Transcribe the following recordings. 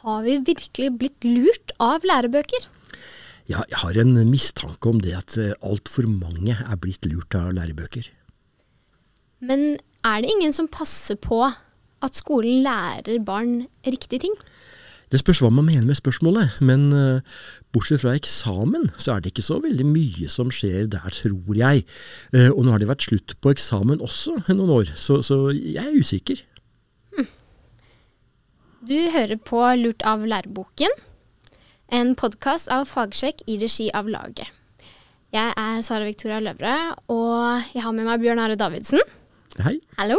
Har vi virkelig blitt lurt av lærebøker? Ja, jeg har en mistanke om det at eh, altfor mange er blitt lurt av lærebøker. Men er det ingen som passer på at skolen lærer barn riktige ting? Det spørs hva man mener med spørsmålet, men uh, bortsett fra eksamen, så er det ikke så veldig mye som skjer der, tror jeg. Uh, og nå har det vært slutt på eksamen også noen år, så, så jeg er usikker. Du hører på Lurt av læreboken, en podkast av Fagsjekk i regi av laget. Jeg er Sara Victoria Løvre, og jeg har med meg Bjørn Are Davidsen. Hei. Hallo.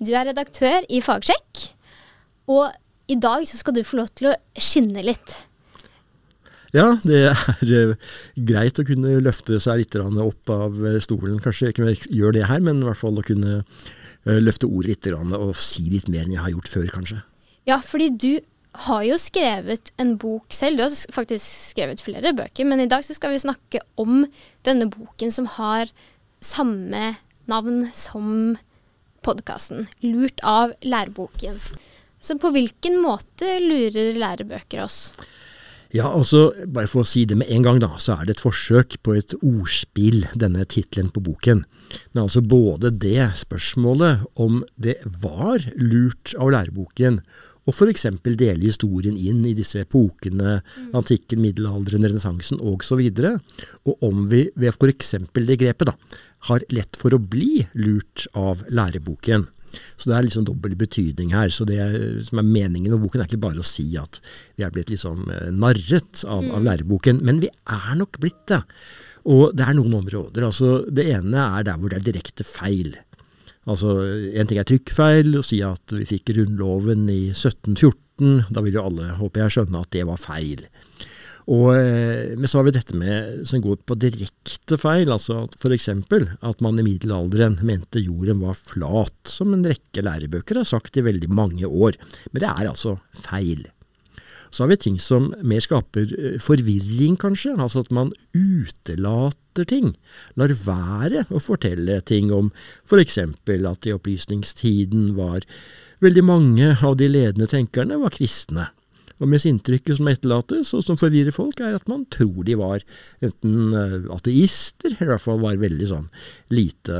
Du er redaktør i Fagsjekk. Og i dag så skal du få lov til å skinne litt. Ja, det er uh, greit å kunne løfte seg litt opp av eh, stolen. Kanskje ikke gjør det her, men i hvert fall å kunne uh, løfte ordet litt og si litt mer enn jeg har gjort før, kanskje. Ja, fordi du har jo skrevet en bok selv. Du har faktisk skrevet flere bøker, men i dag så skal vi snakke om denne boken som har samme navn som podkasten. 'Lurt av læreboken'. Så på hvilken måte lurer lærebøker oss? Ja, altså, bare for å si det med en gang, da, så er det et forsøk på et ordspill, denne tittelen på boken. Det er altså både det spørsmålet om det var lurt av læreboken å f.eks. dele historien inn i disse epokene, mm. antikken, middelalderen, renessansen osv., og, og om vi ved f.eks. det grepet da, har lett for å bli lurt av læreboken. Så det er liksom dobbel betydning her. Så det som er meningen med boken, er ikke bare å si at vi er blitt liksom eh, narret av, av mm. læreboken, men vi er nok blitt det. Og det er noen områder. altså Det ene er der hvor det er direkte feil. Altså, En ting er trykkfeil, å si at vi fikk Grunnloven i 1714. Da vil jo alle, håper jeg, skjønne at det var feil. Og, eh, men så har vi dette med, som går på direkte feil, altså f.eks. at man i middelalderen mente jorden var flat, som en rekke lærebøker har sagt i veldig mange år. Men det er altså feil. Så har vi ting som mer skaper eh, forvirring, kanskje. Altså at man utelater ting. Lar være å fortelle ting om for eksempel at i opplysningstiden var veldig mange av de ledende tenkerne var kristne. Og mens inntrykket som etterlates, og som forvirrer folk, er at man tror de var enten eh, ateister, eller i hvert fall var veldig sånn lite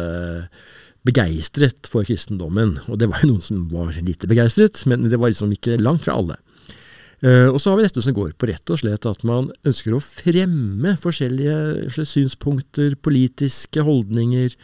begeistret for kristendommen. Og det var jo noen som var lite begeistret, men det var liksom ikke langt fra alle. Uh, og så har vi dette som går på rett og slett at man ønsker å fremme forskjellige synspunkter, politiske holdninger,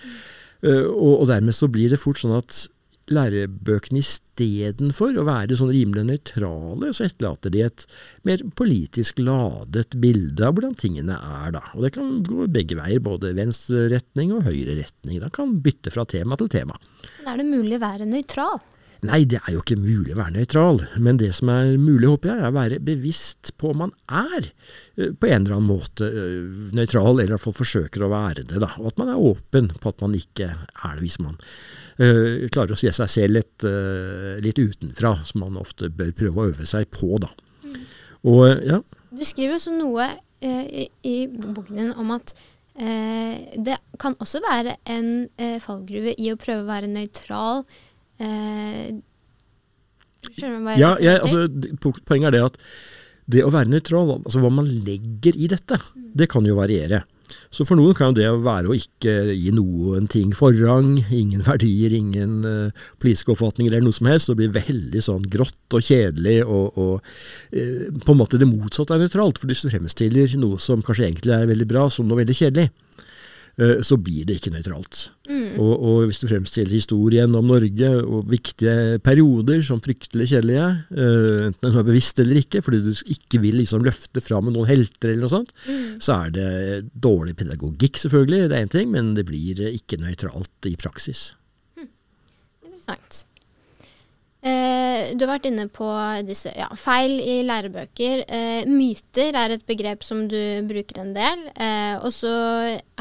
uh, og, dermed så blir det fort sånn at lærebøkene istedenfor å være sånn rimelig nøytrale, så etterlater de et mer politisk ladet bilde av hvordan tingene er, da. Og det kan gå begge veier, både venstre retning og høyre retning. Da kan bytte fra tema til tema. er det mulig å være nøytral? Nei, det er jo ikke mulig å være nøytral. Men det som er mulig, håper jeg, er å være bevisst på om man er eh, på en eller annen måte eh, nøytral, eller i hvert fall forsøker å være det. da, Og at man er åpen på at man ikke er det, hvis man uh, klarer å se seg selv litt, uh, litt, utenfra, som man ofte bør prøve å øve seg på. da. Mm. Og, ja. Du skriver også noe uh, i, i, boken din om at det kan også være en fallgruve i å prøve å være nøytral Eh, skjønner du hva jeg ja, jeg, altså, Poenget er det at det å være nøytral, altså hva man legger i dette, mm. det kan jo variere. Så for noen kan det være å ikke gi noen ting forrang, ingen verdier, ingen uh, politiske oppfatninger eller noe som helst. og bli veldig sånn grått og kjedelig og, og uh, på en måte det motsatte er nøytralt. For du fremstiller noe som kanskje egentlig er veldig bra, som noe veldig kjedelig, så blir det ikke nøytralt. Mm. Og, og, hvis du fremstiller historien om Norge og viktige perioder som fryktelig kjedelige, uh, enten du er bevisst eller ikke, fordi du ikke vil liksom løfte fram noen helter eller noe sånt, mm. så er det dårlig pedagogikk, selvfølgelig, det er én ting, men det blir ikke nøytralt i praksis. Mm. Interessant. Eh, du har vært inne på disse ja, feil i lærebøker. Eh, myter er et begrep som du bruker en del. Eh, og så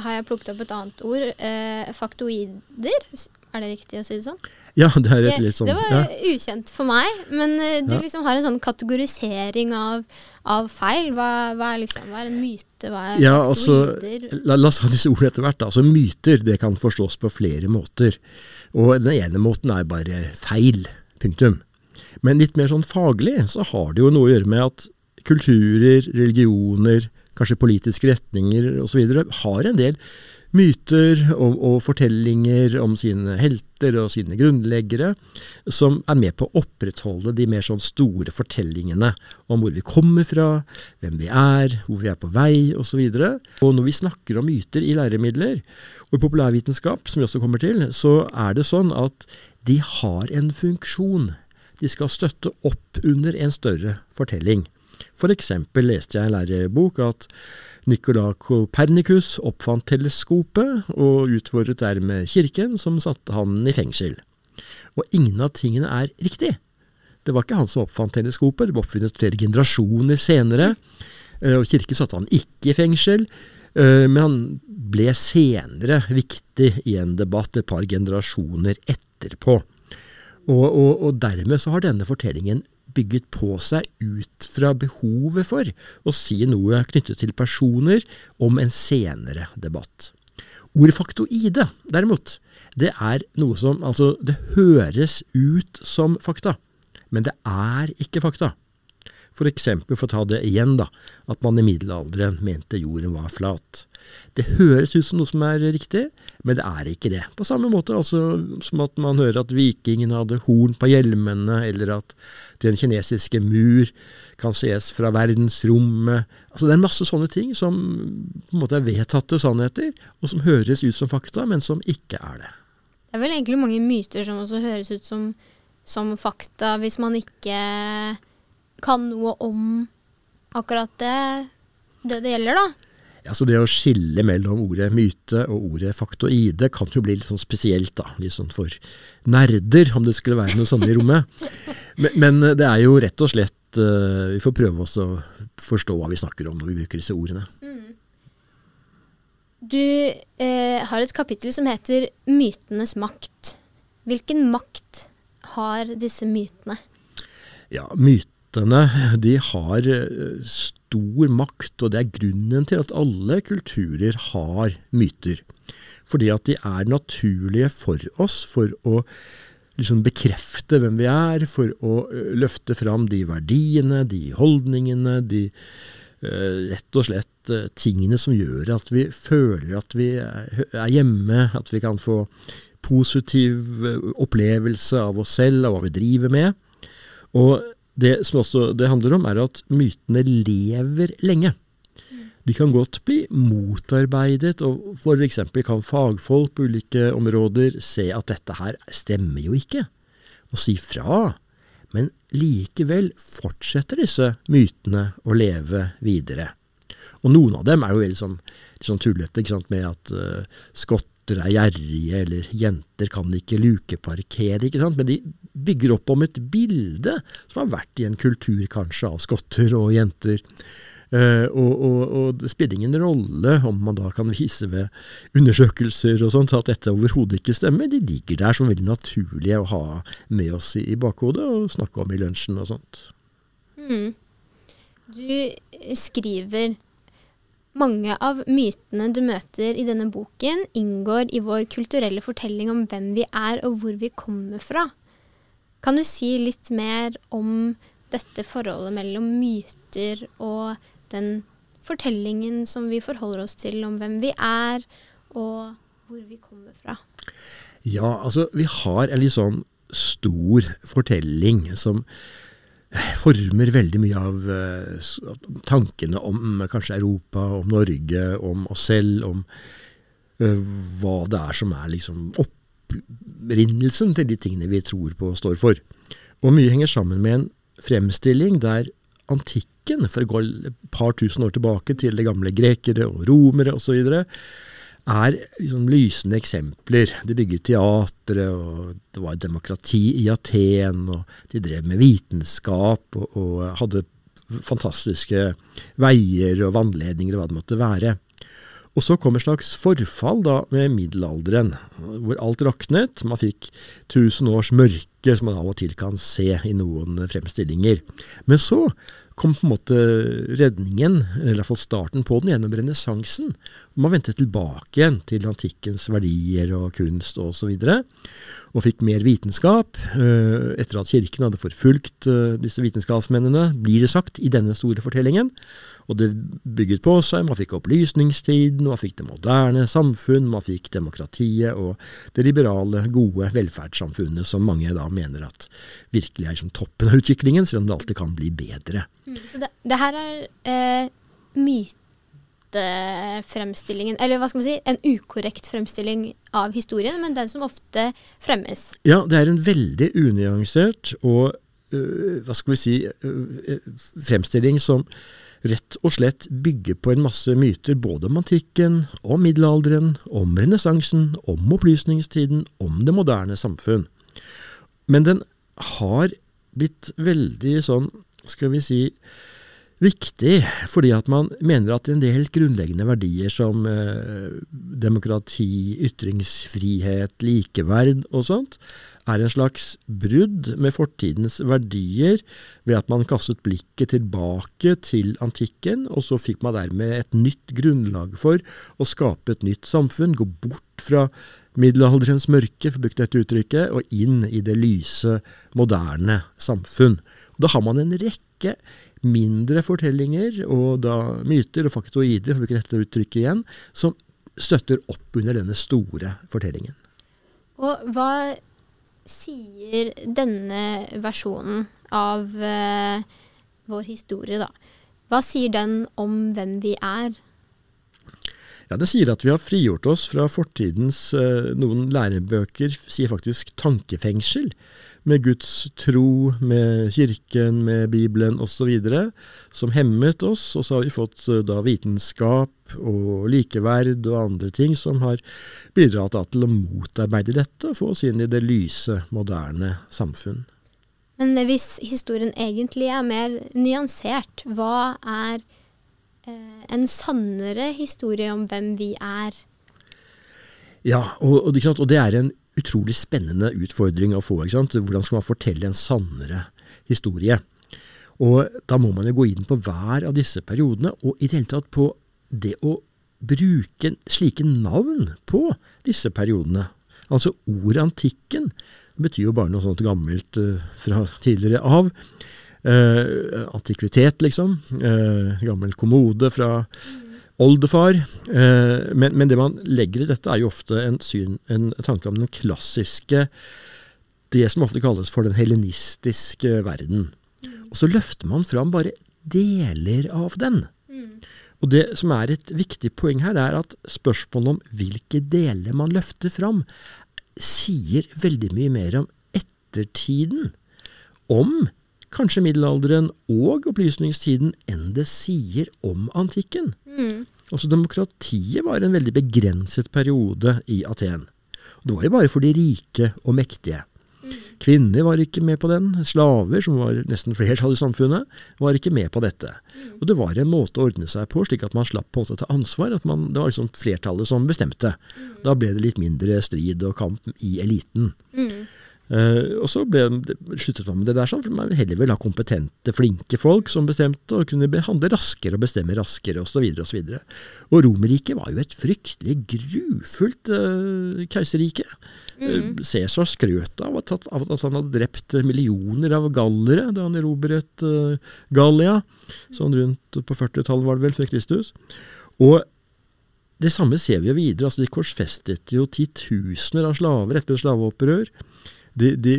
har jeg plukket opp et annet ord. Eh, faktoider. Er det riktig å si det sånn? Ja, det er et litt sånn. Det var ja. ukjent for meg. Men du ja. liksom har en sånn kategorisering av, av feil. Hva, hva, er liksom, hva, er en myte? Ja, altså, la, la, oss ha disse ordene etter hvert. Altså, myter det kan forstås på flere måter. Og den ene måten er bare feil. Punktum. Men litt mer sånn faglig så har det jo noe å gjøre med at kulturer, religioner, kanskje politiske retninger osv. har en del myter og, og, fortellinger om sine helter og sine grunnleggere, som er med på å opprettholde de mer sånn store fortellingene om hvor vi kommer fra, hvem vi er, hvor vi er på vei osv. Og, så og når vi snakker om myter i læremidler og i populærvitenskap, som vi også kommer til, så er det sånn at de har en funksjon. De skal støtte opp under en større fortelling. For eksempel leste jeg en lærebok at Nicola Copernicus oppfant teleskopet, og utfordret dermed kirken, som satte han i fengsel. Og ingen av tingene er riktig. Det var ikke han som oppfant teleskopet, det ble oppfunnet flere generasjoner senere. Eh, og kirken satte han ikke i fengsel, men han ble senere viktig i en debatt et par generasjoner etterpå. Og, og, og dermed så har denne fortellingen bygget på seg ut fra behovet for å si noe knyttet til personer om en senere debatt. Ordet faktoide, derimot, det er noe som Altså, det høres ut som fakta, men det er ikke fakta. For eksempel, for å ta det igjen, da, at man i middelalderen mente jorden var flat. Det høres ut som noe som er riktig, men det er ikke det. På samme måte altså, som at man hører at vikingene hadde horn på hjelmene, eller at den kinesiske mur kan ses fra verdensrommet. Altså, det er masse sånne ting som på en måte er vedtatte sannheter, og som høres ut som fakta, men som ikke er det. Det er vel egentlig mange myter som også høres ut som, som fakta, hvis man ikke kan noe om akkurat det, det det gjelder, da. Ja, så Det å skille mellom ordet myte og ordet faktoide kan jo bli litt sånn spesielt. da, Litt sånn for nerder, om det skulle være noe sånt i rommet. Men, men, det er jo rett og slett uh, Vi får prøve oss å forstå hva vi snakker om når vi bruker disse ordene. Mm. Du eh, har et kapittel som heter 'Mytenes makt'. Hvilken makt har disse mytene? Ja, myte Statene de har eh, stor makt, og det er grunnen til at alle kulturer har myter. Fordi at de er naturlige for oss for å liksom bekrefte hvem vi er, for å eh, løfte fram de verdiene, de holdningene, de uh, rett og slett tingene som gjør at vi føler at vi er hjemme, at vi kan få positiv opplevelse av oss selv, av hva vi driver med. Og det som også det handler om, er at mytene lever lenge. De kan godt bli motarbeidet, og f.eks. kan fagfolk på ulike områder se at dette her stemmer jo ikke, og si fra. Men likevel fortsetter disse mytene å leve videre. Og noen av dem er jo veldig sånn, sånn tullete, med at uh, skotter er gjerrige, eller jenter kan ikke lukeparkere. ikke sant? Men de bygger opp om et bilde som har vært i en kultur kanskje av skotter og jenter. Uh, og, og, og, det spiller ingen rolle om man da kan vise ved undersøkelser og sånt at dette overhodet ikke stemmer. De ligger der som veldig naturlige å ha med oss i, i bakhodet og snakke om i lunsjen og sånt. Mm. Du skriver mange av mytene du møter i denne boken, inngår i vår kulturelle fortelling om hvem vi er og hvor vi kommer fra. Kan du si litt mer om dette forholdet mellom myter og den fortellingen som vi forholder oss til om hvem vi er, og hvor vi kommer fra? Ja, altså vi har en litt sånn stor fortelling som former veldig mye av uh, tankene om kanskje Europa, om Norge, om oss selv, om uh, hva det er som er liksom opprinnelsen til de tingene vi tror på og står for. Og mye henger sammen med en fremstilling der antikken, for å gå et par tusen år tilbake til de gamle grekere og romere osv., er liksom lysende eksempler. De bygget teatre, og det var demokrati i Aten, og de drev med vitenskap og, og hadde fantastiske veier og vannledninger og hva det måtte være. Og så kom et slags forfall da med middelalderen, hvor alt raknet. Man fikk tusen års mørke, som man av og til kan se i noen fremstillinger. Men så kom på en måte redningen, eller iallfall starten på den, gjennom renessansen. Man vendte tilbake igjen til antikkens verdier og kunst osv. Og, så og fikk mer vitenskap. eh, Etter at kirken hadde forfulgt eh, disse vitenskapsmennene, blir det sagt, i denne store fortellingen. Og det bygget på seg. Man fikk opplysningstiden, man fikk det moderne samfunn, man fikk demokratiet og det liberale, gode velferdssamfunnet som mange da mener at virkelig er som toppen av utviklingen, selv om det alltid kan bli bedre. Mm, så det, det her er eh, mytefremstillingen, eller hva skal man si, en ukorrekt fremstilling av historien, men den som ofte fremmes. Ja, det er en veldig unyansert og øh, hva skal vi si øh, fremstilling som rett og slett bygger på en masse myter både om antikken, om middelalderen, om renessansen, om opplysningstiden, om det moderne samfunn. Men den har blitt veldig sånn, skal vi si, viktig fordi at man mener at en del grunnleggende verdier som eh, demokrati, ytringsfrihet, likeverd og sånt, er en slags brudd med fortidens verdier ved at man kastet blikket tilbake til antikken, og så fikk man dermed et nytt grunnlag for å skape et nytt samfunn, gå bort fra middelalderens mørke, for å bruke dette uttrykket, og inn i det lyse, moderne samfunn. Da har man en rekke mindre fortellinger og da myter og faktoider, for å bruke dette uttrykket igjen, som støtter opp under denne store fortellingen. Og hva sier denne versjonen av eh, vår historie, da? Hva sier den om hvem vi er? Ja, Det sier at vi har frigjort oss fra fortidens eh, Noen lærebøker sier faktisk tankefengsel. Med Guds tro, med Kirken, med Bibelen osv. som hemmet oss. Og så har vi fått eh, da vitenskap og likeverd og andre ting som har bidratt til å motarbeide dette og få oss inn i det lyse, moderne samfunn. Men hvis historien egentlig er mer nyansert, hva er eh, en sannere historie om hvem vi er? Ja, og, og, og det er en utrolig spennende utfordring å få. Hvordan skal man fortelle en sannere historie? Og da må man jo gå inn på hver av disse periodene, og i det hele tatt på det å bruke slike navn på disse periodene. Altså ordet antikken betyr jo bare noe sånt gammelt uh, fra tidligere av. Uh, antikvitet, liksom. Eh, gammel kommode fra oldefar. Men, men, det man legger i dette, er jo ofte en, syn, en tanke om den klassiske Det som ofte kalles for den helenistiske verden. Og så løfter man fram bare deler av den. Og Det som er et viktig poeng her, er at spørsmålet om hvilke deler man løfter fram, sier veldig mye mer om ettertiden. Om kanskje middelalderen og opplysningstiden enn det sier om antikken. Mm. Altså Demokratiet var en veldig begrenset periode i Aten. Det var jo bare for de rike og mektige. Kvinner var ikke med på den. Slaver, som var nesten flertall i samfunnet, var ikke med på dette. Og det var en måte å ordne seg på, slik at man slapp på en måte ta ansvar. at man, Det var liksom flertallet som bestemte. Da ble det litt mindre strid og kamp i eliten. Mm. Uh, og så ble, sluttet man med det der, sånn, for man heller vil ha kompetente, flinke folk som bestemte, og kunne handle raskere og bestemme raskere, osv. videre Og, og Romerriket var jo et fryktelig grufullt uh, keiserrike. Mm. Cæsar skrøt av at, av at, han hadde drept millioner av gallere da han erobret uh, Gallia, sånn rundt på 40-tallet var det vel, før Kristus. Og det samme ser vi jo videre. altså De korsfestet jo titusener av slaver etter slaveopprør. De, de,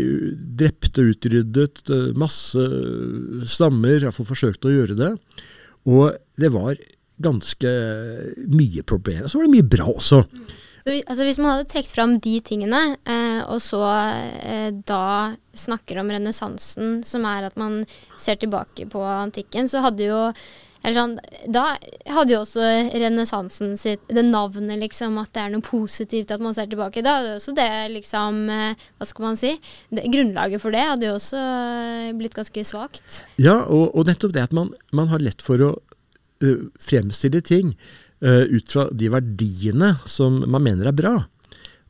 drepte utryddet masse stammer, iallfall forsøkte å gjøre det. Og det var ganske mye problemer. Så var det mye bra også. Så, altså, hvis man hadde trukket fram de tingene, eh, og så eh, da snakker om renessansen, som er at man ser tilbake på antikken, så hadde jo Sånn, da hadde jo også renessansen sitt Det navnet, liksom, at det er noe positivt at man ser tilbake. Da hadde jo også det liksom eh, Hva skal man si? Det, grunnlaget for det hadde jo også eh, blitt ganske svakt. Ja, og, og nettopp det at man, man, har lett for å uh, fremstille ting uh, ut fra de verdiene som man mener er bra.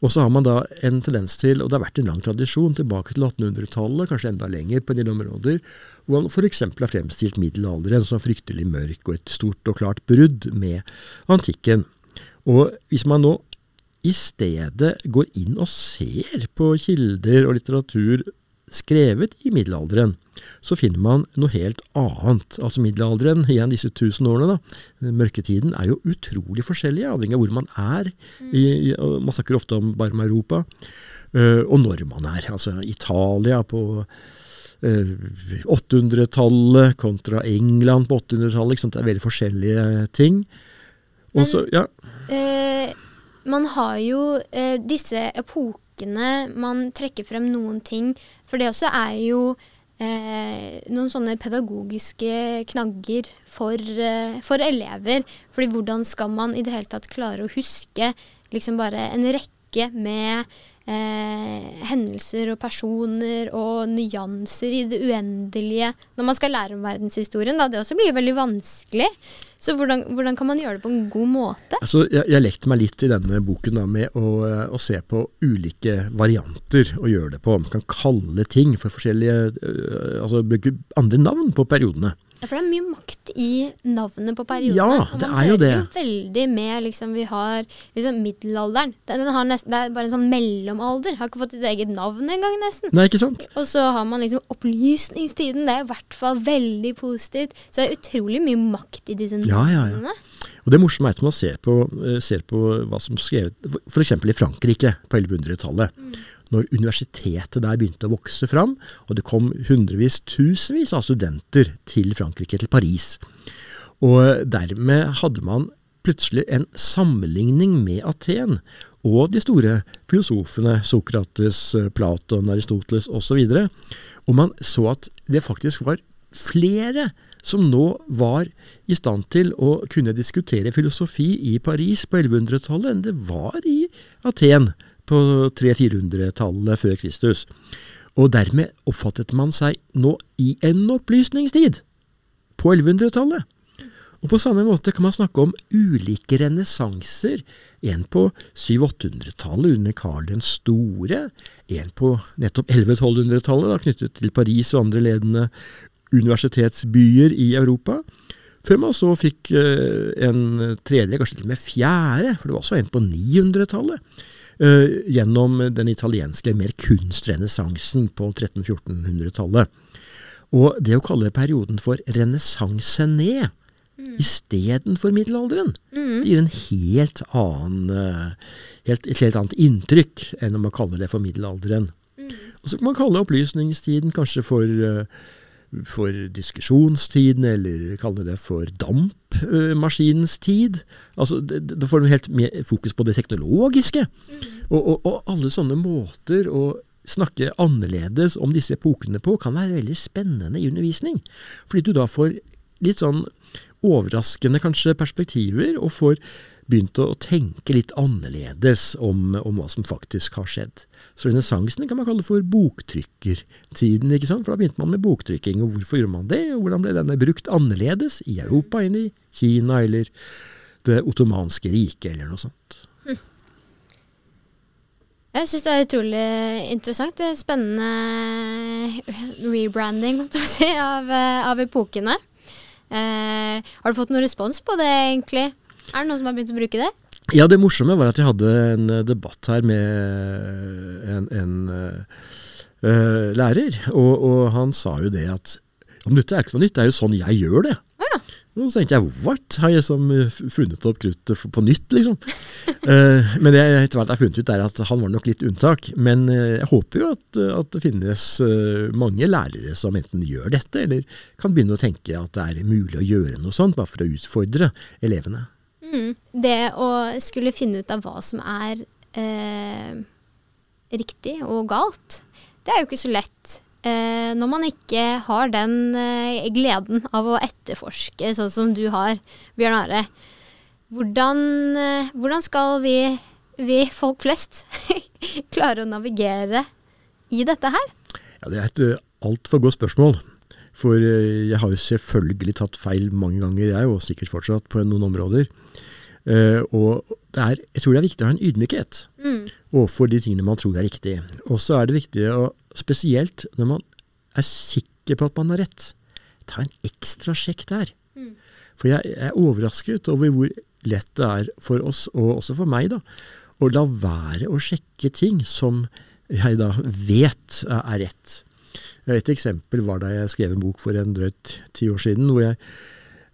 Og så har man da en tendens til, og det har vært en lang tradisjon tilbake til 1800-tallet, kanskje enda lenger på en del områder, hvor man f.eks. har fremstilt middelalderen som fryktelig mørk og et stort og klart brudd med antikken. Og hvis man nå i stedet går inn og ser på kilder og litteratur skrevet i middelalderen, så finner man noe helt annet. Altså middelalderen, igjen disse tusen årene, da, mørketiden, er jo utrolig forskjellig, avhengig av hvor man er. I, i, man snakker ofte om bare om Europa, uh, og når man er. Altså Italia på uh, 800-tallet kontra England på 800-tallet. Det er veldig forskjellige ting. Også, ja. Uh, man har jo disse epokene man trekker frem noen ting, for det også er jo eh, noen sånne pedagogiske knagger for, eh, for, elever. Fordi hvordan skal man i det hele tatt klare å huske liksom bare en rekke med eh, hendelser og personer og nyanser i det uendelige når man skal lære om verdenshistorien. Da. Det også blir veldig vanskelig. Så hvordan, hvordan, kan man gjøre det på en god måte? Altså, jeg, jeg lekte meg litt i denne boken da, med å, å, se på ulike varianter å gjøre det på. Man kan kalle ting for forskjellige øh, Altså bruke andre navn på periodene. Ja, For det er mye makt i navnet på periodene. Ja, det er jo det. Man hører jo veldig med liksom, Vi har liksom middelalderen. Den har nesten, det er bare en sånn mellomalder. Har ikke fått sitt eget navn engang, nesten. Nei, ikke sant? Og så har man liksom opplysningstiden. Det er i hvert fall veldig positivt. Så det er utrolig mye makt i disse navnene. Ja, ja, ja. Og Det morsomme er at man ser på, eh, ser på hva som skrevet f.eks. i Frankrike på 1100-tallet. Mm når universitetet der begynte å vokse fram, og det kom hundrevis, tusenvis av studenter til Frankrike, til Paris. Og dermed hadde man plutselig en sammenligning med Aten og de store filosofene Sokrates, Platon, Aristoteles osv. Og, så og man så at det faktisk var flere som nå var i stand til å kunne diskutere filosofi i Paris på 1100-tallet enn det var i Aten på 300-400-tallet før Kristus. Og dermed oppfattet man seg nå i en opplysningstid, på 1100-tallet. Og på samme måte kan man snakke om ulike renessanser. En på 700-800-tallet under Karl den store, en på nettopp 1100-1200-tallet knyttet til Paris og andre ledende universitetsbyer i Europa. Før man så fikk eh, en tredje, kanskje til og med fjerde, for det var også en på 900-tallet uh, gjennom den italienske mer kunstrenessansen på 1300-1400-tallet. Og det å kalle perioden for renessansené mm. istedenfor middelalderen, mm. det gir en helt annen, uh, helt, et helt annet inntrykk enn om man kaller det for middelalderen. Mm. Og så kan man kalle opplysningstiden kanskje for for diskusjonstiden, eller kalle det for dampmaskinens tid. Altså, Da får du helt mer fokus på det teknologiske. Mm. Og, og, og, alle sånne måter å snakke annerledes om disse epokene på, kan være veldig spennende i undervisning. Fordi du da får litt sånn overraskende kanskje perspektiver, og får begynt å tenke litt annerledes om, om hva som faktisk har skjedd. Så renessansen kan man kalle for boktrykkertiden, ikke sant? for da begynte man med boktrykking. Og hvorfor gjorde man det, og hvordan ble denne brukt annerledes i Europa enn i Kina eller det ottomanske riket, eller noe sånt. Hm. Jeg syns det er utrolig interessant. Det er spennende rebranding si, av, av epokene. Eh, har du fått noen respons på det, egentlig? Er det noen som har begynt å bruke det? Ja, det morsomme var at jeg hadde en eh, debatt her med en, en uh, lærer, og, og, han sa jo det at om dette er ikke noe nytt, det er jo sånn jeg gjør det. Ja. Og så tenkte jeg what, har jeg som funnet opp kruttet på nytt, liksom? uh, men det jeg etter hvert har funnet ut, er at han var nok litt unntak. Men jeg håper jo at, at det finnes mange lærere som enten gjør dette, eller kan begynne å tenke at det er mulig å gjøre noe sånt, bare for å utfordre elevene. Mm. Det å skulle finne ut av hva som er eh, riktig og galt, det er jo ikke så lett. Eh, når man ikke har den eh, gleden av å etterforske sånn som du har, Bjørn Are. Hvordan, eh, hvordan skal vi, vi, folk flest, klare å navigere i dette her? Ja, Det er et uh, altfor godt spørsmål. For uh, jeg har jo selvfølgelig tatt feil mange ganger, jeg, og sikkert fortsatt på noen områder. Uh, og det er, jeg tror det er viktig å ha en ydmykhet Mm. overfor de tingene man tror er riktig. Og så er det viktig, å, spesielt når man er sikker på at man har rett, ta en ekstra sjekk der. Mm. For jeg er overrasket over hvor lett det er for oss, og også for meg, da, å la være å sjekke ting som jeg da vet er rett. Et eksempel var da jeg skrev en bok for en drøyt ti år siden, hvor jeg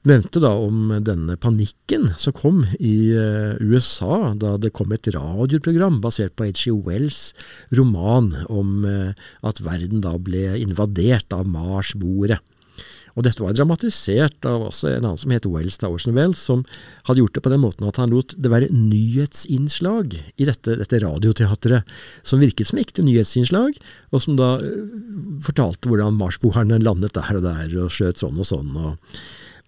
nevnte da om denne panikken som kom i eh, USA da det kom et radioprogram basert på H.G. Wells roman om eh, at verden da ble invadert av Mars-boere. Og dette var dramatisert av også en annen som het Wells, da Orson Wells, som hadde gjort det på den måten at han lot det være nyhetsinnslag i dette, dette radioteatret, som virket som ekte nyhetsinnslag, og som da øh, fortalte hvordan Marsboerne landet der og der og skjøt sånn og sånn. Og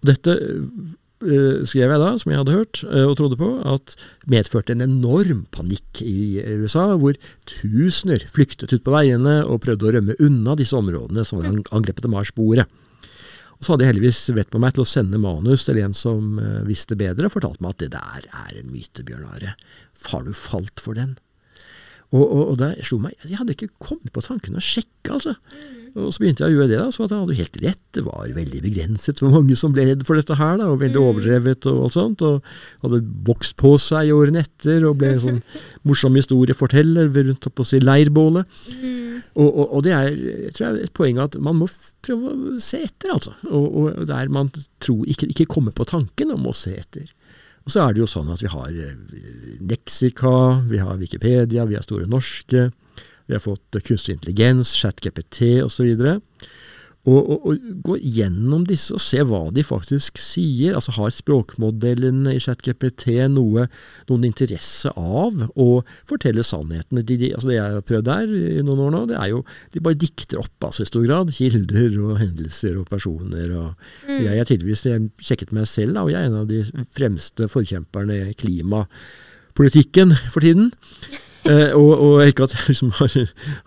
dette øh, skrev jeg da, som jeg hadde hørt øh, og trodde på, at medførte en enorm panikk i USA, hvor tusener flyktet ut på veiene og prøvde å rømme unna disse områdene som var ang- angrepet av Marsboere. Og så hadde jeg heldigvis vett på meg til å sende manus til en som eh, visste bedre, og fortalte meg at det der er en myte, Bjørn Are. Har du falt for den? Og, og, og det slo meg Jeg hadde ikke kommet på tanken å sjekke, altså. Og så begynte jeg å gjøre det, da, så at han hadde helt rett. Det var veldig begrenset hvor mange som ble redd for dette her, da, og veldig overdrevet og alt sånt. Og hadde vokst på seg årene etter og ble en sånn morsom historieforteller ved rundt på å si leirbålet. Og, og, og det er jeg tror jeg, et poeng at man må prøve å se etter, altså. Og, og der man tror, ikke, ikke kommer på tanken om å se etter. Og så er det jo sånn at vi har eh, leksika, vi har Wikipedia, vi har Store norske, vi har fått kunstig intelligens, ChatGPT osv. Og, og, og gå gjennom disse og se hva de faktisk sier. Altså Har språkmodellene i ChatGPT noe, noen interesse av å fortelle sannheten? De, de, altså det jeg har prøvd der i noen år nå, det er jo De bare dikter opp altså i stor grad. Kilder og hendelser og personer. Og Jeg har tydeligvis jeg sjekket meg selv, da, og jeg er en av de fremste forkjemperne i klimapolitikken for tiden. Eh, og, og ikke at jeg liksom har,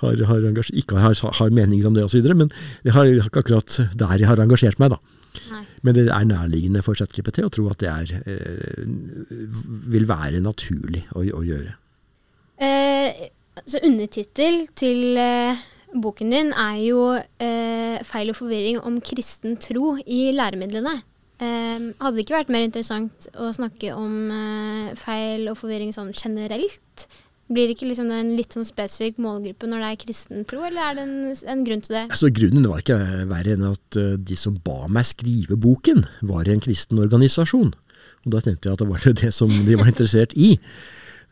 har, har ikke har, har meninger om det osv., men jeg har ikke akkurat der jeg har engasjert meg. da. Nei. Men det er nærliggende for ChatGPT å tro at det er, eh, vil være naturlig å, å gjøre. Eh, så undertittel til eh, boken din er jo eh, 'Feil og forvirring om kristen tro i læremidlene'. Eh, hadde det ikke vært mer interessant å snakke om eh, feil og forvirring sånn generelt? Blir ikke liksom det en litt sånn spesifikk målgruppe når det er kristen tro, eller er det en, en grunn til det? Altså Grunnen var ikke verre enn at eh, de som ba meg skrive boken, var i en kristen organisasjon. Og Da tenkte jeg at det var det som de var interessert i.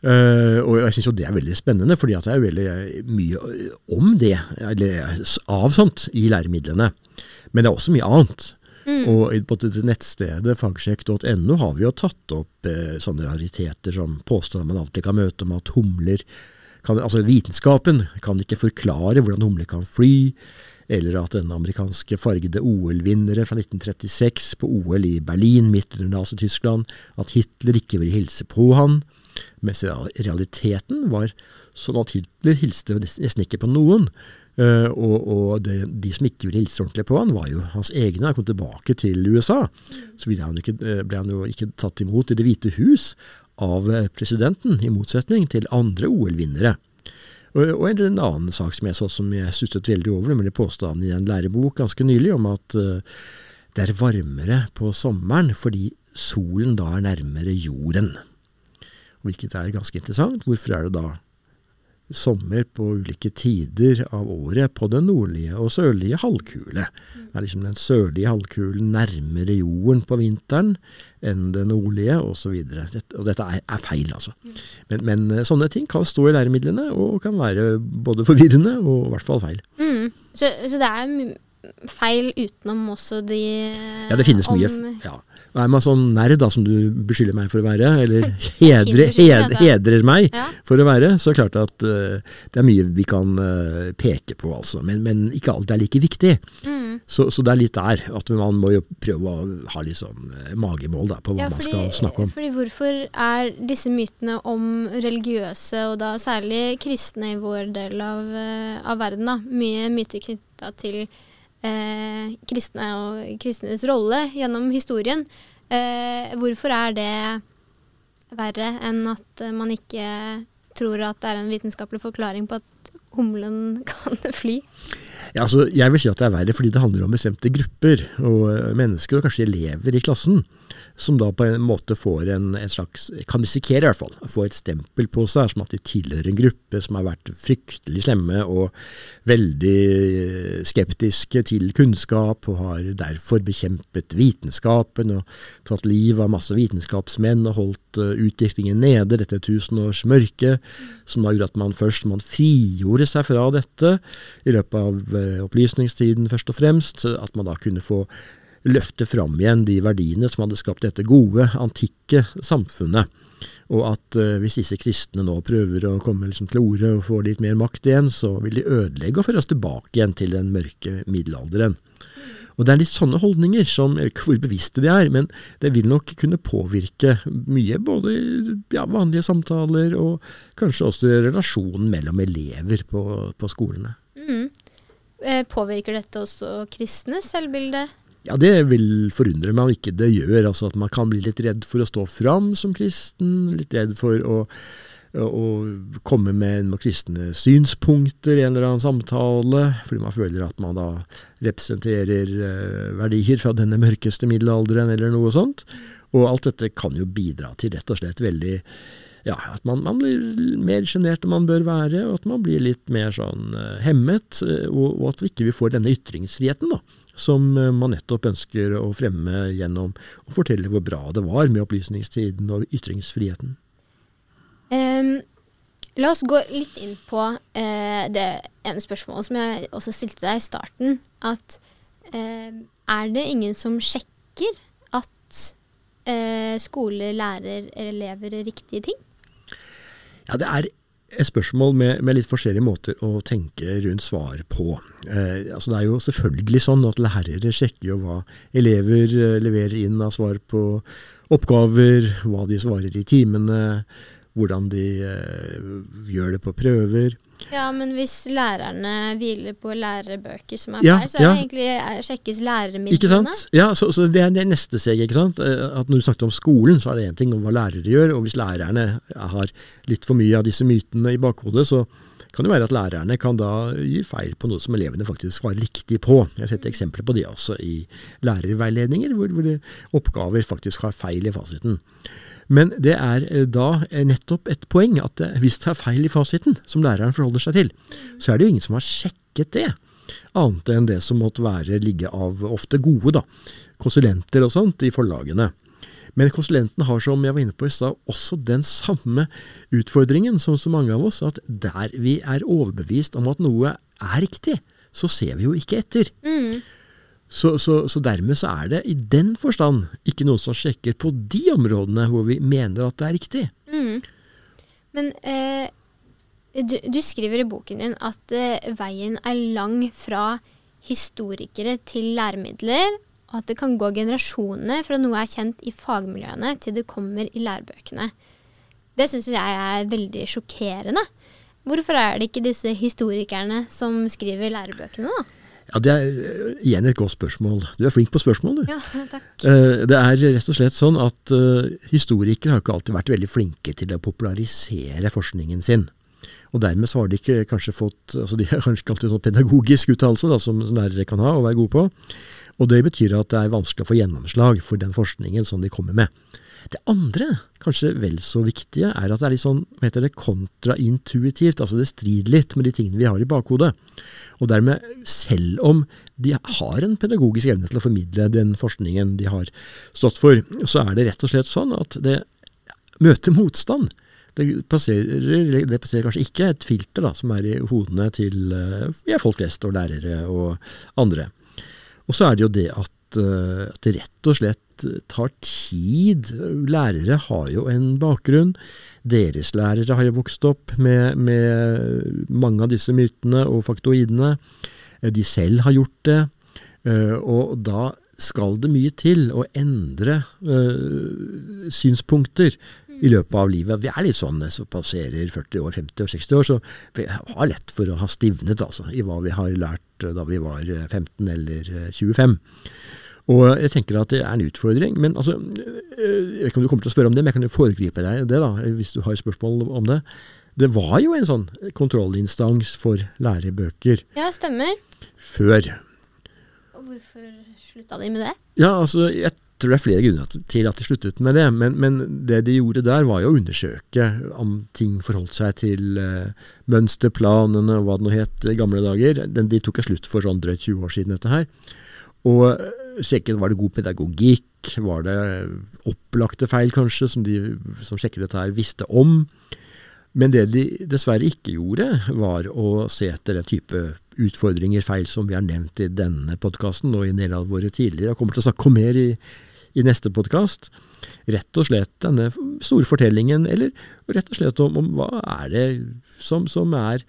Uh, og jeg syns jo det er veldig spennende, fordi at det er veldig eh, mye om det, eller av sånt, i læremidlene. Men det er også mye annet. Og i- på nettstedet fagsjekk.no har vi jo tatt opp eh, sånne rariteter som påstander man alltid kan møte om at humler kan, Altså vitenskapen kan ikke forklare hvordan humler kan fly, eller at den amerikanske fargede OL-vinnere fra 1936 på OL i Berlin midt under Nazi-Tyskland, at Hitler ikke ville hilse på han. Mens realiteten var sånn at Hitler hilste nesten ikke på noen. Eh, og og det, de som ikke ville hilse ordentlig på han, var jo hans egne. Han kom tilbake til USA, så han ikke, eh, ble han jo ikke tatt imot i Det hvite hus av eh, presidenten, i motsetning til andre OL-vinnere. Og, og en annen sak som jeg så som jeg stusset veldig over, nemlig påstanden i en lærebok ganske nylig om at uh, det er varmere på sommeren fordi solen da er nærmere jorden. Hvilket er ganske interessant. Hvorfor er det da sommer på ulike tider av året på den nordlige og sørlige halvkule? Det Er liksom den sørlige halvkulen nærmere jorden på vinteren enn den nordlige, osv. Dette, og dette er, er feil, altså. Men, men eh, sånne ting kan stå i læremidlene, og kan være både forvirrende og i hvert fall feil. Mm. Så, så det er feil utenom også de Ja, det finnes om- mye. ja. Er man sånn nerd, da, som du beskylder meg for å være, eller hedre, hed, altså. hedrer meg Ja. for å være, så er det klart at uh, det er mye vi kan uh, peke på, altså. Men, men ikke alt er like viktig. Mm. Så, så det er litt der at man må jo prøve å ha litt sånn eh, magemål da, på hva Ja, man skal snakke om. fordi hvorfor er disse mytene om religiøse, og da særlig kristne i vår del av, av verden, da, mye myter knytta til eh, kristne og kristnes rolle gjennom historien, eh, hvorfor er det verre enn at man ikke tror at det er en vitenskapelig forklaring på at humlen kan fly? Ja, altså, jeg vil si at det er verre fordi det handler om bestemte grupper og eh, mennesker, og kanskje elever i klassen som da på en måte får en, en, slags Kan risikere i hvert fall å få et stempel på seg som at de tilhører en gruppe som har vært fryktelig slemme og veldig eh, skeptiske til kunnskap, og har derfor bekjempet vitenskapen og tatt livet av masse vitenskapsmenn og holdt uh, utviklingen nede, dette tusenårsmørket, som da gjorde at man først man frigjorde seg fra dette i løpet av uh, opplysningstiden først og fremst, at man da kunne få løfte fram igjen de verdiene som hadde skapt dette gode, antikke samfunnet. Og at uh, hvis disse kristne nå prøver å komme liksom til orde og få litt mer makt igjen, så vil de ødelegge og føre oss tilbake igjen til den mørke middelalderen. Og Det er litt sånne holdninger, som ikke hvor bevisste de er, men det vil nok kunne påvirke mye, både i ja, vanlige samtaler og kanskje også relasjonen mellom elever på, på skolene. Mm. Eh, påvirker dette også kristne selvbilde? Ja, Det vil forundre meg om ikke det gjør. altså At man kan bli litt redd for å stå fram som kristen. Litt redd for å, å komme med noen kristne synspunkter i en eller annen samtale. Fordi man føler at man da representerer uh, verdier fra denne mørkeste middelalderen, eller noe sånt. Og alt dette kan jo bidra til rett og slett veldig ja, at man, man blir mer sjenert enn man bør være, og at man blir litt mer sånn uh, hemmet. Og, og, at vi ikke får denne ytringsfriheten, da som eh, man nettopp ønsker å fremme gjennom å fortelle hvor bra det var med opplysningstiden og ytringsfriheten. Um, la oss gå litt inn på uh, det ene spørsmålet som jeg også stilte deg i starten. At uh, er det ingen som sjekker at uh, skole lærer elever riktige ting? Ja, det er et spørsmål med, med, litt forskjellige måter å tenke rundt svar på. Eh, altså det er jo selvfølgelig sånn at lærere sjekker jo hva elever eh, leverer inn av svar på oppgaver, hva de svarer i timene, hvordan de eh, gjør det på prøver. Ja, men hvis lærerne hviler på lærebøker som er ja, feil, så er ja. det egentlig er, sjekkes læremidlene. Ikke sant? Ja, så, så, det er det neste steget. ikke sant? Eh, at Når du snakket om skolen, så er det én ting om hva lærere gjør. Og hvis lærerne har litt for mye av disse mytene i bakhodet, så kan det være at lærerne kan da gi feil på noe som elevene faktisk var riktig på. Jeg har sett eksempler på det også i lærerveiledninger, hvor, hvor oppgaver faktisk har feil i fasiten. Men det er eh, da eh, nettopp et poeng at eh, hvis det er feil i fasiten, som læreren forholder seg til, så er det jo ingen som har sjekket det. Annet enn det som måtte være ligge av ofte gode da, konsulenter og sånt i forlagene. Men konsulentene har, som jeg var inne på i stad, også den samme utfordringen som så mange av oss, at der vi er overbevist om at noe er riktig, så ser vi jo ikke etter. Mm. Så, så, så, dermed så er det i den forstand ikke noen som sjekker på de områdene hvor vi mener at det er riktig. Mm. Men eh, du, du, skriver i boken din at eh, veien er lang fra historikere til læremidler, og at det kan gå generasjoner fra noe er kjent i fagmiljøene til det kommer i lærebøkene. Det syns jeg er veldig sjokkerende. Hvorfor er det ikke disse historikerne som skriver lærebøkene, da? Ja, Det er eh, igjen et godt spørsmål. Du er flink på spørsmål, du. Ja, takk. Eh, det er rett og slett sånn at uh, historikere har ikke alltid vært veldig flinke til å popularisere forskningen sin. Og dermed så har de ikke kanskje fått altså De har kanskje ikke alltid sånn pedagogisk uttalelse som, som lærere kan ha og være gode på. Og det betyr at det er vanskelig å få gjennomslag for den forskningen som de kommer med. Det andre, kanskje vel så viktige, er at det er litt sånn hva heter det, kontraintuitivt. Altså det strider litt med de tingene vi har i bakhodet. Og dermed, selv om de har en pedagogisk evne til å formidle den forskningen de har stått for, så er det rett og slett sånn at det møter motstand. Det passerer, det passerer kanskje ikke et filter da, som er i hodene til eh, ja, folk flest og lærere og andre. Og så er det jo det at Eh, at det rett og slett tar tid. Lærere har jo en bakgrunn. Deres lærere har jo vokst opp med, med mange av disse mytene og faktoidene. Eh, de selv har gjort det. Eh, og da skal det mye til å endre synspunkter i løpet av livet. Vi er litt sånn så passerer 40 år, 50 år, 60 år, så vi har lett for å ha stivnet altså, i hva vi har lært da vi var 15 eller 25. Og jeg tenker at det er en utfordring. Men altså, jeg vet ikke om du kommer til å spørre om det, men jeg kan jo foregripe deg det, da, hvis du har spørsmål om det. Det var jo en sånn kontrollinstans for lærebøker. Ja, stemmer. Før. Og hvorfor slutta de med det? Ja, altså, jeg tror det er flere grunner til at de sluttet med det. Men, men, det de gjorde der, var jo å undersøke om ting forholdt seg til uh, mønsterplanene og hva det nå het i gamle dager. Den, de tok en slutt for sånn drøyt 20 år siden, dette her. Og eh, sjekket var det god pedagogikk, var det opplagte feil kanskje, som de som sjekket dette her visste om. Men det de dessverre ikke gjorde, var å se etter den type utfordringer, feil, som vi har nevnt i denne podkasten og i en del av våre tidligere. og kommer til å snakke om mer i, i neste podkast. Rett og slett denne store fortellingen, eller rett og slett om, om hva er det som, som er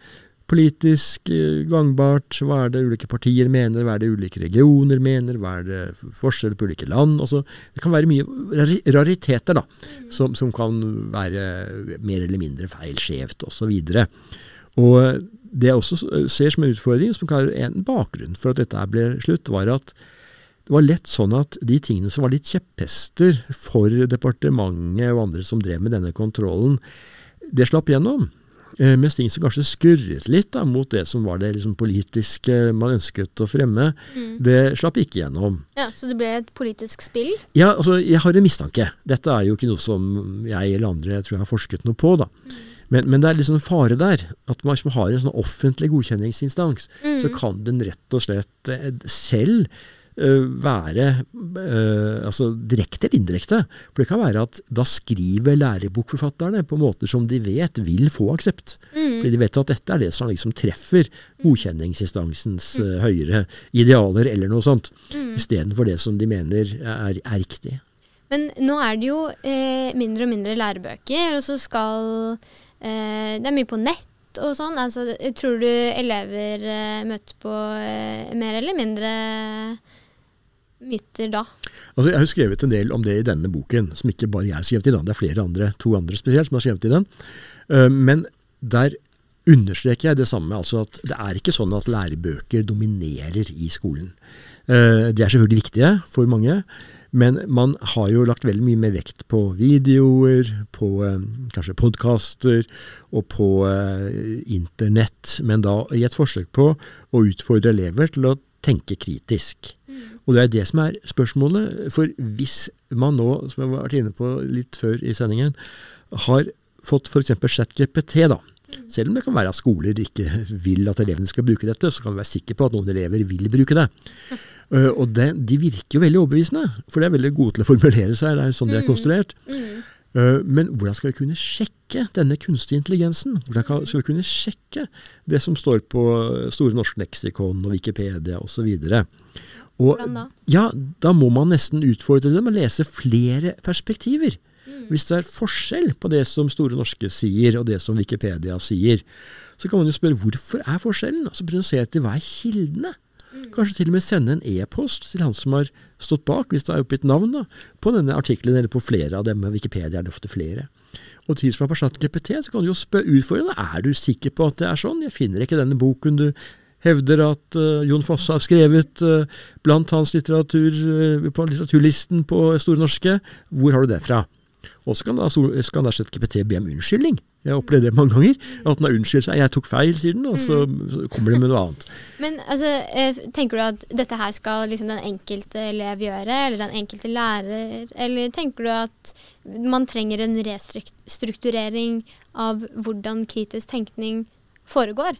politisk eh, gangbart? Hva er det ulike partier mener? Hva er det ulike regioner mener? Hva er det forskjell på ulike land? Altså, det kan være mye rariteter da, som, som kan være mer eller mindre feil, skjevt osv. Og det jeg også ser som en utfordring, som kan være en bakgrunn for at dette ble slutt, var at det var lett sånn at de tingene som var litt kjepphester for departementet og andre som drev med denne kontrollen, det slapp gjennom. Eh, mens ting som kanskje skurret litt da, mot det som var det liksom, politiske man ønsket å fremme, mm. det slapp ikke gjennom. Ja, Så det ble et politisk spill? Ja, altså jeg har en mistanke. Dette er jo ikke noe som jeg eller andre jeg tror jeg har forsket noe på. da. Mm. Men, men, det er liksom en fare der. At man, har en sånn offentlig godkjenningsinstans, mm. så kan den rett og slett eh, selv være uh, altså direkte eller indirekte. For det kan være at da skriver lærebokforfatterne på måter som de vet vil få aksept. Mm. Fordi de vet at dette er det som liksom treffer godkjenningsinstansens uh, høyere idealer, eller noe sånt. Mm. Istedenfor det som de mener er, er, riktig. Men nå er det jo eh, mindre og mindre lærebøker, og så skal eh, Det er mye på nett og sånn. Altså, tror du elever eh, møter på eh, mer eller mindre myter da? Altså, jeg har skrevet en del om det i denne boken, som ikke bare jeg har skrevet i. den. Det er flere andre, to andre spesielt, som har skrevet i den. Uh, men der understreker jeg det samme. altså at Det er ikke sånn at lærebøker dominerer i skolen. Uh, de er selvfølgelig viktige for mange. Men man har jo lagt veldig mye mer vekt på videoer, på uh, kanskje podkaster og på internett. Men da i et forsøk på å utfordre elever til å tenke kritisk. Og det er det som er spørsmålet. For hvis man nå, som jeg har vært inne på litt før i sendingen, har fått f.eks. ChatGPT, da. Selv om det kan være at skoler ikke vil at elevene skal bruke dette, så kan du være sikker på at noen elever vil bruke det. Uh, og det, de virker jo veldig overbevisende, for de er veldig gode til å formulere seg. Det er sånn de er mm. konstruert. Uh, men hvordan skal vi kunne sjekke denne kunstige intelligensen? Hvordan skal vi kunne sjekke det som står på Store norske leksikon og Wikipedia osv.? Hvordan da? Ja, Da må man nesten utfordre dem og lese flere perspektiver. Mm. Hvis det er forskjell på det som Store norske sier, og det som Wikipedia sier, så kan man jo spørre hvorfor er forskjellen? Og så prøve å se etter hva er kildene. Mm. Kanskje til og med sende en e-post til han som har stått bak, hvis det er oppgitt navn, da, på denne artikkelen eller på flere av dem. Wikipedia er det ofte flere. Og tilsvarende på ChatGPT så kan du jo spørre utfordrende er du sikker på at det er sånn. Jeg finner ikke denne boken du hevder at uh, Jon Fosse har skrevet uh, blant hans litteratur uh, på litteraturlisten på Store norske. Hvor har du det fra? Og så kan da, skal da ChatGPT be om unnskyldning. Jeg har opplevd det mange ganger. At den har unnskyldt seg. 'Jeg tok feil', sier den, og så, så kommer det med noe annet. Men altså, tenker du at dette her skal liksom den enkelte elev gjøre, eller den enkelte lærer? Eller tenker du at man trenger en restrukturering av hvordan kritisk tenkning foregår?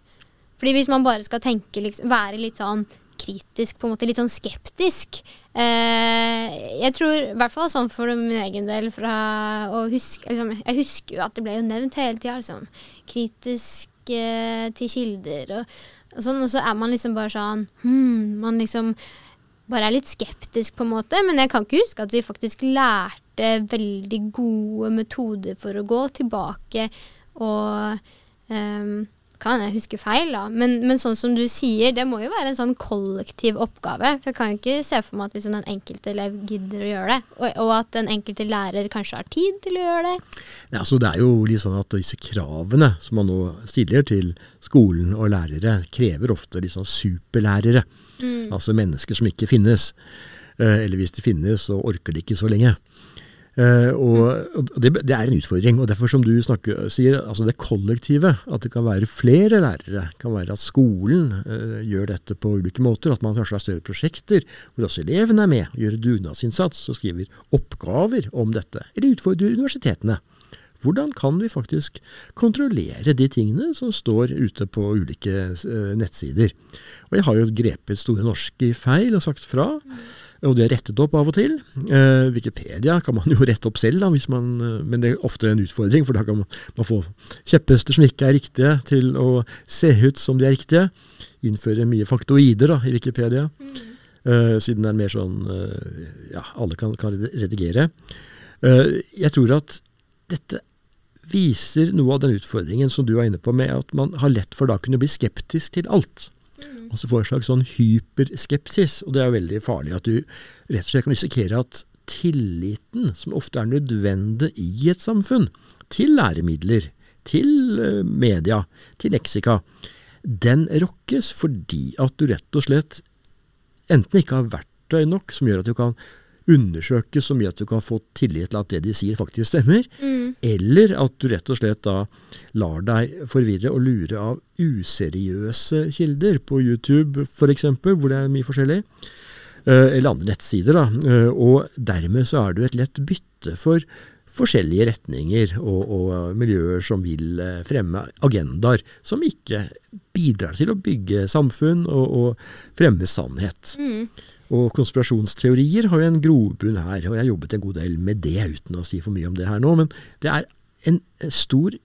Fordi hvis man bare skal tenke, liksom, være litt sånn kritisk, på en måte litt sånn skeptisk eh, Jeg tror, i hvert fall sånn for min egen del, fra å huske liksom, Jeg husker jo at det ble jo nevnt hele tida, liksom. Kritisk eh, til kilder og, og, sånn, og så er man liksom bare sånn hmm, Man liksom bare er litt skeptisk, på en måte. Men jeg kan ikke huske at vi faktisk lærte veldig gode metoder for å gå tilbake og um, kan jeg huske feil, da. Men, men, sånn som du sier, det må jo være en sånn kollektiv oppgave. For jeg kan jo ikke se for meg at liksom den enkelte elev gidder å gjøre det. Og, og, at den enkelte lærer kanskje har tid til å gjøre det. Ja, altså Det er jo litt sånn at disse kravene som man nå stiller til skolen og lærere, krever ofte sånn superlærere. Mm. Altså mennesker som ikke finnes. Eh, eller hvis de finnes, så orker de ikke så lenge. Uh, og det, det, er en utfordring. og Derfor, som du snakker, sier, altså det kollektive, at det kan være flere lærere, kan være at skolen eh, gjør dette på ulike måter, at man kanskje har større prosjekter hvor også elevene er med, gjør dugnadsinnsats og skriver oppgaver om dette. Eller utfordrer universitetene. Hvordan kan vi faktisk kontrollere de tingene som står ute på ulike uh, nettsider? Og Jeg har jo grepet Store norske i feil og sagt fra. Og det er rettet opp av og til. Eh, Wikipedia kan man jo rette opp selv, da, man, eh, men det er ofte en utfordring, for da kan man, man få kjepphester som ikke er riktige, til å se ut som de er riktige. Innføre mye faktoider da, i Wikipedia, mm. eh, siden det er mer sånn eh, ja, alle kan, kan redigere. Eh, jeg tror at dette viser noe av den utfordringen som du er inne på, med at man har lett for da å kunne bli skeptisk til alt. Altså får en slags sånn hyperskepsis, og det er veldig farlig. At du rett og slett kan risikere at tilliten, som ofte er nødvendig i et samfunn, til læremidler, til eh, media, til leksika, den rokkes fordi at du rett og slett enten ikke har verktøy nok som gjør at du kan undersøke så mye at du kan få tillit til at det de sier faktisk stemmer, mm. eller at du rett og slett da lar deg forvirre og lure av useriøse kilder på YouTube f.eks., hvor det er mye forskjellig, eh, eller andre nettsider. da, eh, Og dermed så er du et lett bytte for forskjellige retninger og, og, miljøer som vil eh, fremme agendaer som ikke bidrar til å bygge samfunn og, og fremme sannhet. Mm. Og konspirasjonsteorier har jo en grobunn her, og jeg har jobbet en god del med det, uten å si for mye om det her nå. Men det er en stor,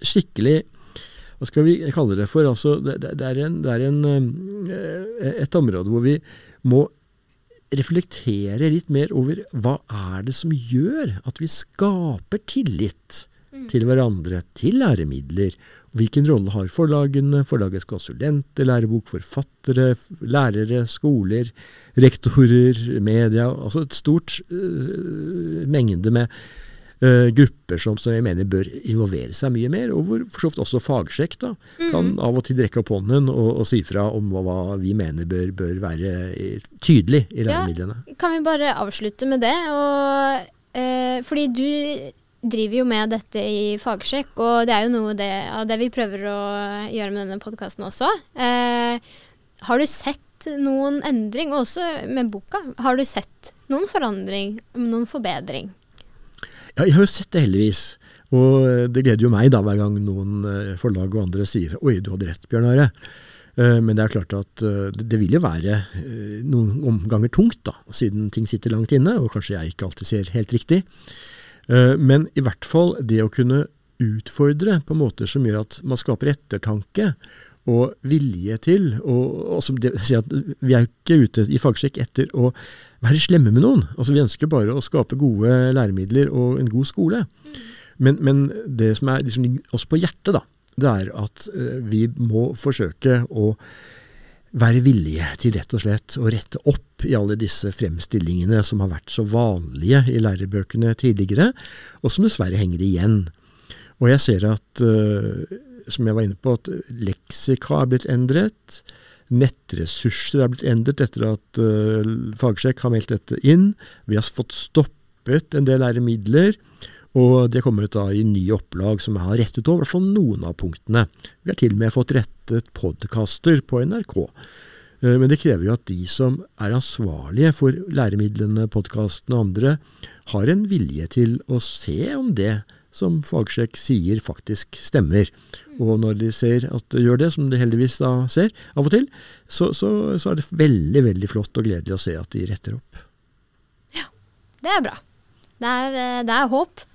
skikkelig Hva skal vi kalle det for? Altså, det, det, er en, det, er en, eh, et område hvor vi må reflektere litt mer over hva er det som gjør at vi skaper tillit Mm. til hverandre, til læremidler. Hvilken rolle har forlagene, forlagets konsulenter, lærebok, forfattere, lærere, skoler, rektorer, media Altså et stort uh, mengde med uh, grupper som, som, jeg mener bør involvere seg mye mer, og hvor for så vidt også fagsjekk da, mm. kan av og til rekke opp hånden og, og si fra om hva, hva vi mener bør, bør, være tydelig i læremidlene. Ja, kan vi bare avslutte med det? Og, eh, fordi du driver jo med dette i fagsjekk, og det er jo noe det, av det vi prøver å gjøre med denne podkasten også. Eh, har du sett noen endring, også med boka? Har du sett noen forandring, noen forbedring? Ja, jeg har jo sett det, heldigvis. Og det gleder jo meg da hver gang noen eh, forlag og andre sier 'oi, du hadde rett, Bjørn Are'. Eh, men det er klart at eh, det vil jo være noen omganger tungt, da, siden ting sitter langt inne, og kanskje jeg ikke alltid ser helt riktig. Eh, men i hvert fall det å kunne utfordre på måter som gjør at man skaper ettertanke og vilje til og, og det, Vi er ikke ute i fagsjekk etter å være slemme med noen. Altså Vi ønsker bare å skape gode læremidler og en god skole. Men, men det som er liksom oss på hjertet, da, det er at uh, vi må forsøke å være villige til rett og slett å rette opp i alle disse fremstillingene som har vært så vanlige i lærebøkene tidligere, og som dessverre henger igjen. Og jeg ser at, uh, som jeg var inne på, at leksika er blitt endret. Nettressurser er blitt endret etter at uh, Fagsjekk har meldt dette inn. Vi har fått stoppet en del læremidler. Og det kommer ut da i nye opplag som jeg har rettet over fall noen av punktene. Vi har til og med fått rettet podkaster på NRK. Eh, men det krever jo at de som er ansvarlige for læremidlene, podkastene og andre, har en vilje til å se om det som Fagsjekk sier faktisk stemmer. Og når de ser at det gjør det, som de heldigvis da ser av og til, så, så, så er det veldig, veldig flott og gledelig å se at de retter opp. Ja, det er bra. Det er, eh, det er håp.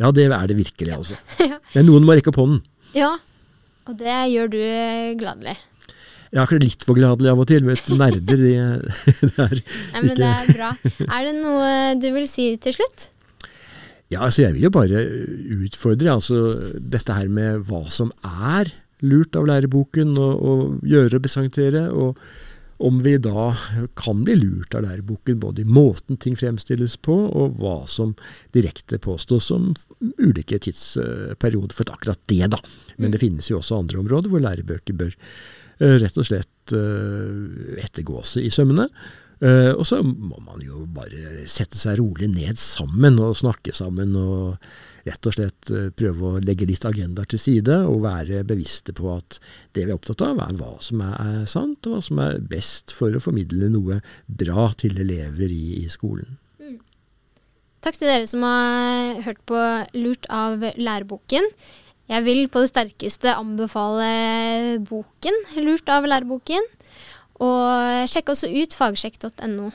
Ja, det er det virkelig, altså. Men noen må rekke opp hånden. Ja, og det gjør du gladelig. Jeg er litt for gladelig av og til. Vet, nerder, de, det er Nei, men ikke Det er bra. Er det noe du vil si til slutt? Ja, altså jeg vil jo bare utfordre altså dette her med hva som er lurt av læreboken å gjøre og presentere. og om vi da kan bli lurt av læreboken, både i måten ting fremstilles på, og hva som direkte påstås som ulike tidsperioder for akkurat det, da. Men det finnes jo også andre områder hvor lærebøker bør eh, rett og slett eh, ettergås i sømmene. Uh, og så må man jo bare sette seg rolig ned sammen og snakke sammen. og rett og slett uh, prøve å legge litt agendaer til side og være bevisste på at det vi er opptatt av, er hva som er sant, og hva som er best for å formidle noe bra til elever i, i skolen. Mm. Takk til dere som har hørt på Lurt av læreboken. Jeg vil på det sterkeste anbefale boken Lurt av læreboken. Og sjekk også ut fagsjekk.no.